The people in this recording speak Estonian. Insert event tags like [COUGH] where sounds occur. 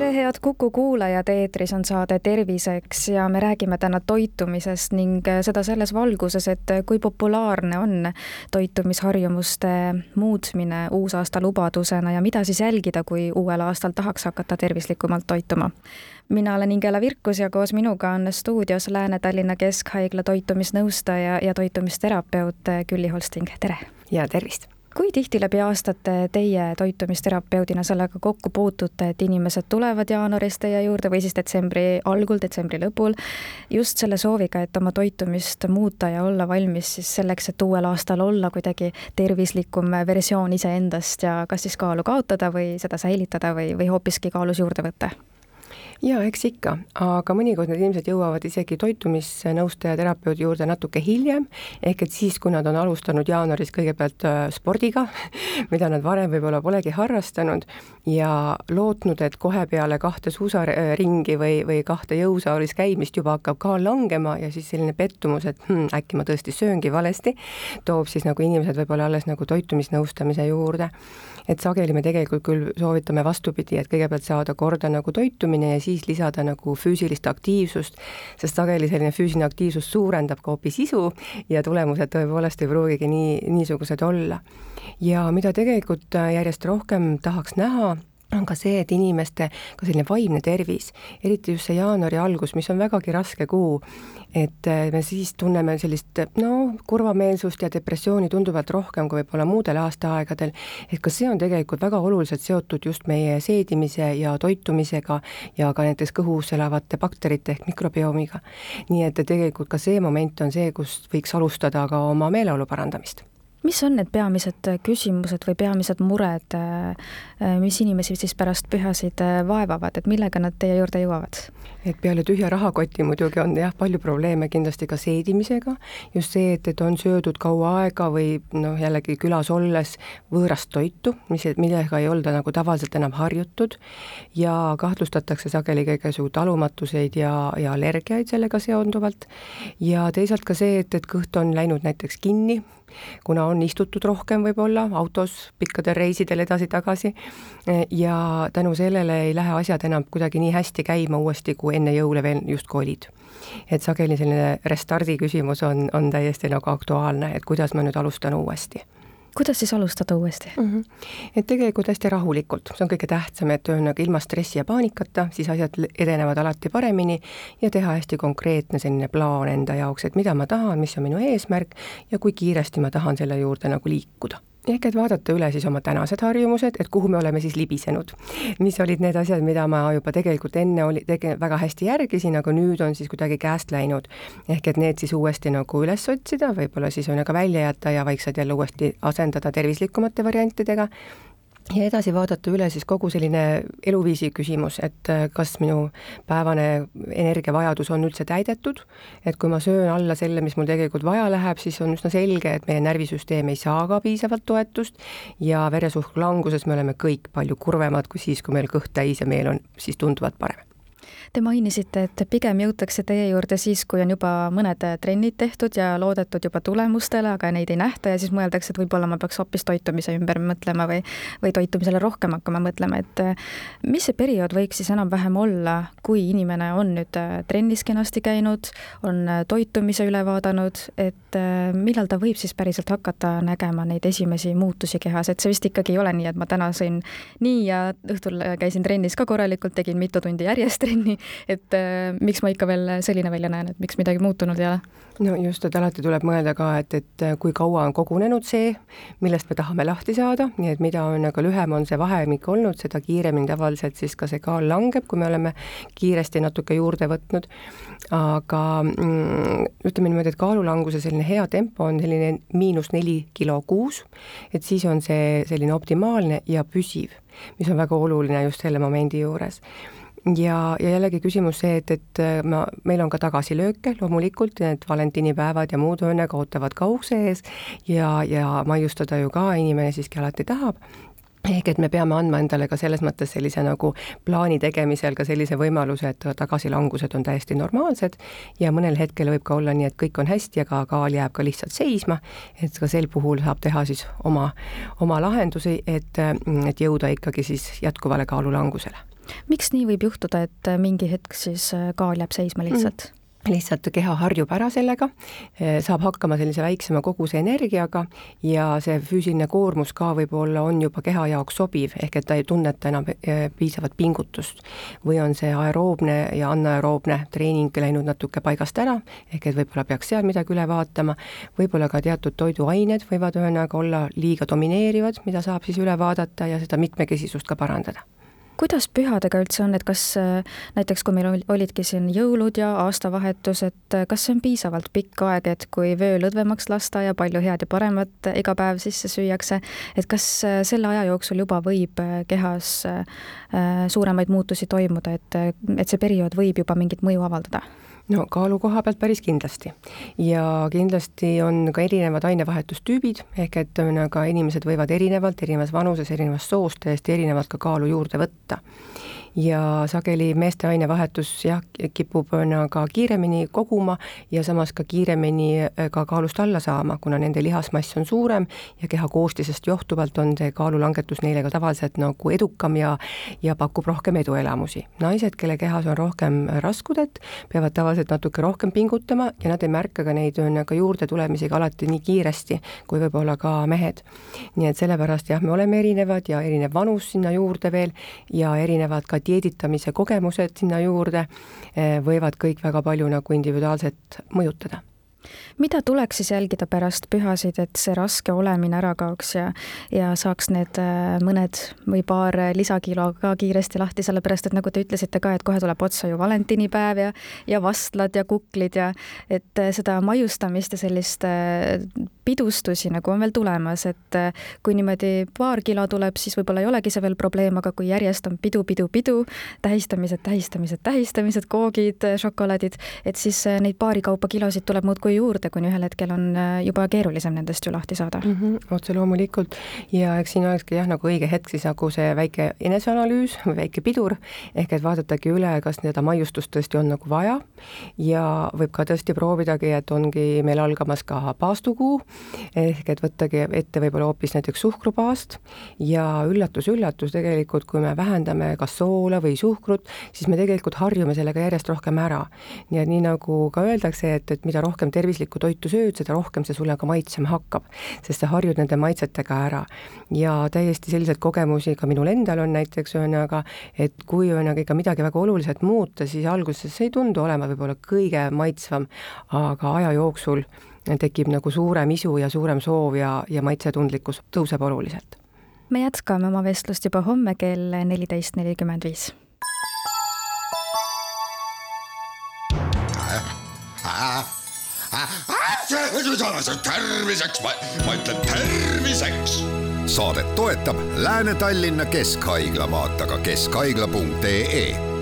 tere, head Kuku kuulajad, eetris on saade Terviseks ja me räägime täna toitumisest ning seda selles valguses, et kui populaarne on toitumisharjumuste muutmine uusaasta lubadusena ja mida siis jälgida, kui uuel aastal tahaks hakata tervislikumalt toituma. mina olen Ingela Virkus ja koos minuga on stuudios Lääne-Tallinna Keskhaigla toitumisnõustaja ja toitumisterapeut Külli Holsting, tere! ja tervist! Kui tihti läbi aastate teie toitumisterapeudina sellega kokku puutute, et inimesed tulevad jaanuaris teie juurde või siis detsembri algul, detsembri lõpul, just selle sooviga, et oma toitumist muuta ja olla valmis siis selleks, et uuel aastal olla kuidagi tervislikum versioon iseendast ja kas siis kaalu kaotada või seda säilitada või, või hoopiski kaalus juurde võtta? Jaa, eks ikka, aga mõnikord need inimesed jõuavad isegi toitumisnõustaja, terapeudi juurde natuke hiljem, ehk et siis, kui nad on alustanud jaanuaris kõigepealt äh, spordiga, [LAUGHS] mida nad varem võib-olla polegi harrastanud, ja lootnud, et kohe peale kahte suusaringi või, või kahte jõusaalis käimist juba hakkab kaal langema ja siis selline pettumus, et hmm, äkki ma tõesti sööngi valesti, toob siis nagu inimesed võib-olla alles nagu toitumisnõustamise juurde. et sageli me tegelikult küll soovitame vastupidi, et kõigepealt saada korda nagu toitumine ja siis lisada nagu füüsilist aktiivsust, sest sageli selline füüsiline aktiivsus suurendab ka hoopis isu ja tulemused tõepoolest ei pruugigi nii, niisugused olla. ja mida tegelikult järjest rohkem tahaks näha, on ka see, et inimeste ka selline vaimne tervis, eriti just see jaanuari algus, mis on vägagi raske kuu, et äh, me siis tunneme sellist no kurvameelsust ja depressiooni tunduvalt rohkem kui võib-olla muudel aastaaegadel, et ka see on tegelikult väga oluliselt seotud just meie seedimise ja toitumisega ja ka näiteks kõhus elavate bakterite ehk mikrobiomiga. nii et tegelikult ka see moment on see, kus võiks alustada ka oma meeleolu parandamist mis on need peamised küsimused või peamised mured, äh, mis inimesi siis pärast pühasid äh, vaevavad, et millega nad teie juurde jõuavad? et peale tühja rahakoti muidugi on jah, palju probleeme kindlasti ka seedimisega, just see, et, et on söödud kaua aega või noh, jällegi külas olles võõrast toitu, mis, millega ei olda nagu tavaliselt enam harjutud. Ja kahtlustatakse sageli kõigasugu talumatuseid ja, ja allergiaid sellega seonduvalt. Ja teisalt ka see, et, et kõht on läinud näiteks kinni, kuna on istutud rohkem võib-olla autos pikkadel reisidel edasi-tagasi ja tänu sellele ei lähe asjad enam kuidagi nii hästi käima uuesti, kui enne jõule veel justkui olid. et sageli selline restardi küsimus on, on täiesti nagu aktuaalne, et kuidas ma nüüd alustan uuesti kuidas siis alustada uuesti mm? -hmm. et tegelikult hästi rahulikult, see on kõige tähtsam, et ühesõnaga ilma stressi ja paanikata, siis asjad edenevad alati paremini ja teha hästi konkreetne selline plaan enda jaoks, et mida ma tahan, mis on minu eesmärk ja kui kiiresti ma tahan selle juurde nagu liikuda ehk et vaadata üle siis oma tänased harjumused, et kuhu me oleme siis libisenud. mis olid need asjad, mida ma juba tegelikult enne oli, tege-, väga hästi järgisin, aga nüüd on siis kuidagi käest läinud. ehk et need siis uuesti nagu üles otsida, võib-olla siis on aga välja jätta ja vaikselt jälle uuesti asendada tervislikumate variantidega ja edasi vaadata üle siis kogu selline eluviisi küsimus, et äh, kas minu päevane energiavajadus on üldse täidetud, et kui ma söön alla selle, mis mul tegelikult vaja läheb, siis on üsna selge, et meie närvisüsteem ei saa ka piisavalt toetust ja veresuhkru languses me oleme kõik palju kurvemad kui siis, kui meil kõht täis ja meel on siis tunduvalt parem Te mainisite, et pigem jõutakse teie juurde siis, kui on juba mõned trennid tehtud ja loodetud juba tulemustele, aga neid ei nähta ja siis mõeldakse, et võib-olla ma peaks hoopis toitumise ümber mõtlema või, või toitumisele rohkem hakkama mõtlema, et mis see periood võiks siis enam-vähem olla, kui inimene on nüüd trennis kenasti käinud, on toitumise üle vaadanud, et millal ta võib siis päriselt hakata nägema neid esimesi muutusi kehas, et see vist ikkagi ei ole nii, et ma täna sõin nii ja õhtul käisin trennis ka korralikult, tegin mitu tundi järjest trenni, [LAUGHS] et äh, miks ma ikka veel selline välja näen, et miks midagi muutunud ei ole? no just, et alati tuleb mõelda ka, et, et äh, kui kaua on kogunenud see, millest me tahame lahti saada, nii et mida on, aga lühem on see vahemik olnud, seda kiiremini tavaliselt siis ka see kaal langeb, kui me oleme kiiresti natuke juurde võtnud. aga mm, ütleme niimoodi, et kaalulanguse selline hea tempo on selline miinus neli kilo kuus, et siis on see selline optimaalne ja püsiv, mis on väga oluline just selle momendi juures ja, ja jällegi küsimus see, et, et äh, ma, meil on ka tagasilööke loomulikult, need valentinipäevad ja muud õnnega ootavad ka ukse ees ja, ja maiustada ju ka inimene siiski alati tahab ehk et me peame andma endale ka selles mõttes sellise nagu plaani tegemisel ka sellise võimaluse, et tagasilangused on täiesti normaalsed ja mõnel hetkel võib ka olla nii, et kõik on hästi, aga kaal jääb ka lihtsalt seisma, et ka sel puhul saab teha siis oma, oma lahendusi, et, et jõuda ikkagi siis jätkuvale kaalulangusele. Miks nii võib juhtuda, et mingi hetk siis kaal jääb seisma lihtsalt mm.? lihtsalt keha harjub ära sellega, eh, saab hakkama sellise väiksema koguse energiaga ja see füüsiline koormus ka võib-olla on juba keha jaoks sobiv, ehk et ta ei tunneta enam piisavat pingutust. või on see aeroobne ja anaeroobne treening läinud natuke paigast ära, ehk et võib-olla peaks seal midagi üle vaatama, võib-olla ka teatud toiduained võivad ühesõnaga olla liiga domineerivad, mida saab siis üle vaadata ja seda mitmekesisust ka parandada kuidas pühadega üldse on, et kas äh, näiteks, kui meil olidki siin jõulud ja aastavahetus, et äh, kas see on piisavalt pikk aeg, et kui vöö lõdvemaks lasta ja palju head ja paremat iga päev sisse süüakse, et kas äh, selle aja jooksul juba võib kehas suuremaid muutusi toimuda, et, et see periood võib juba mingit mõju avaldada? No kaalu koha pealt päris kindlasti. ja kindlasti on ka erinevad ainevahetustüübid, ehk et ühesõnaga inimesed võivad erinevalt, erinevas vanuses, erinevast soost täiesti erinevalt ka kaalu juurde võtta ja sageli meeste ainevahetus jah, kipub ka kiiremini koguma ja samas ka kiiremini äh, ka kaalust alla saama, kuna nende lihasmass on suurem ja keha koostisest johtuvalt on see kaalulangetus neile ka tavaliselt nagu edukam ja ja pakub rohkem eduelamusi. naised, kelle kehas on rohkem raskudet, peavad tavaliselt natuke rohkem pingutama ja nad ei märka ka neid ka juurde tulemisega alati nii kiiresti, kui võib-olla ka mehed. nii et sellepärast jah, me oleme erinevad ja erinev vanus sinna juurde veel ja erinevad ka dieeditamise kogemused sinna juurde eh, võivad kõik väga palju nagu individuaalselt mõjutada mida tuleks siis jälgida pärast pühasid, et see raske olemine ära kaoks ja, ja saaks need äh, mõned või paar lisakilo ka kiiresti lahti, sellepärast et nagu te ütlesite ka, et kohe tuleb otsa ju valentinipäev ja, ja vastlad ja kuklid ja et äh, seda maiustamist ja sellist äh, pidustusi nagu on veel tulemas, et kui niimoodi paar kilo tuleb, siis võib-olla ei olegi see veel probleem, aga kui järjest on pidu, pidu, pidu, tähistamised, tähistamised, tähistamised, koogid, šokolaadid, et siis neid paari kaupa kilosid tuleb muudkui juurde, kuni ühel hetkel on äh, juba keerulisem nendest ju lahti saada mm. -hmm, otse loomulikult ja eks siin olekski jah, nagu õige hetk siis nagu see väike eneseanalüüs või väike pidur, ehk et vaadatagi üle, kas seda maiustust tõesti on nagu vaja ja võib ka tõesti proovidagi, et ongi meil algamas ka paastukuu, ehk et võttagi ette võib-olla hoopis näiteks suhkrupaast ja üllatus-üllatus, tegelikult kui me vähendame kas soola või suhkrut, siis me tegelikult harjume sellega järjest rohkem ära. nii et nii nagu ka öeldakse, et, et mida rohkem tervislikku toitu sööd, seda rohkem see sulle ka maitsema hakkab, sest sa harjud nende maitsetega ära. ja täiesti selliseid kogemusi ka minul endal on näiteks ühesõnaga, et kui ühesõnaga ikka midagi väga oluliselt muuta, siis alguses see ei tundu olema võib-olla kõige maitsvam, aga aja jooksul tekib nagu suurem isu ja suurem soov ja, ja maitsetundlikkus tõuseb oluliselt. me jätkame oma vestlust juba homme kell neliteist nelikümmend viis terviseks, ma, ütlen terviseks. saadet toetab Lääne-Tallinna Keskhaigla, vaata ka keskhaigla.ee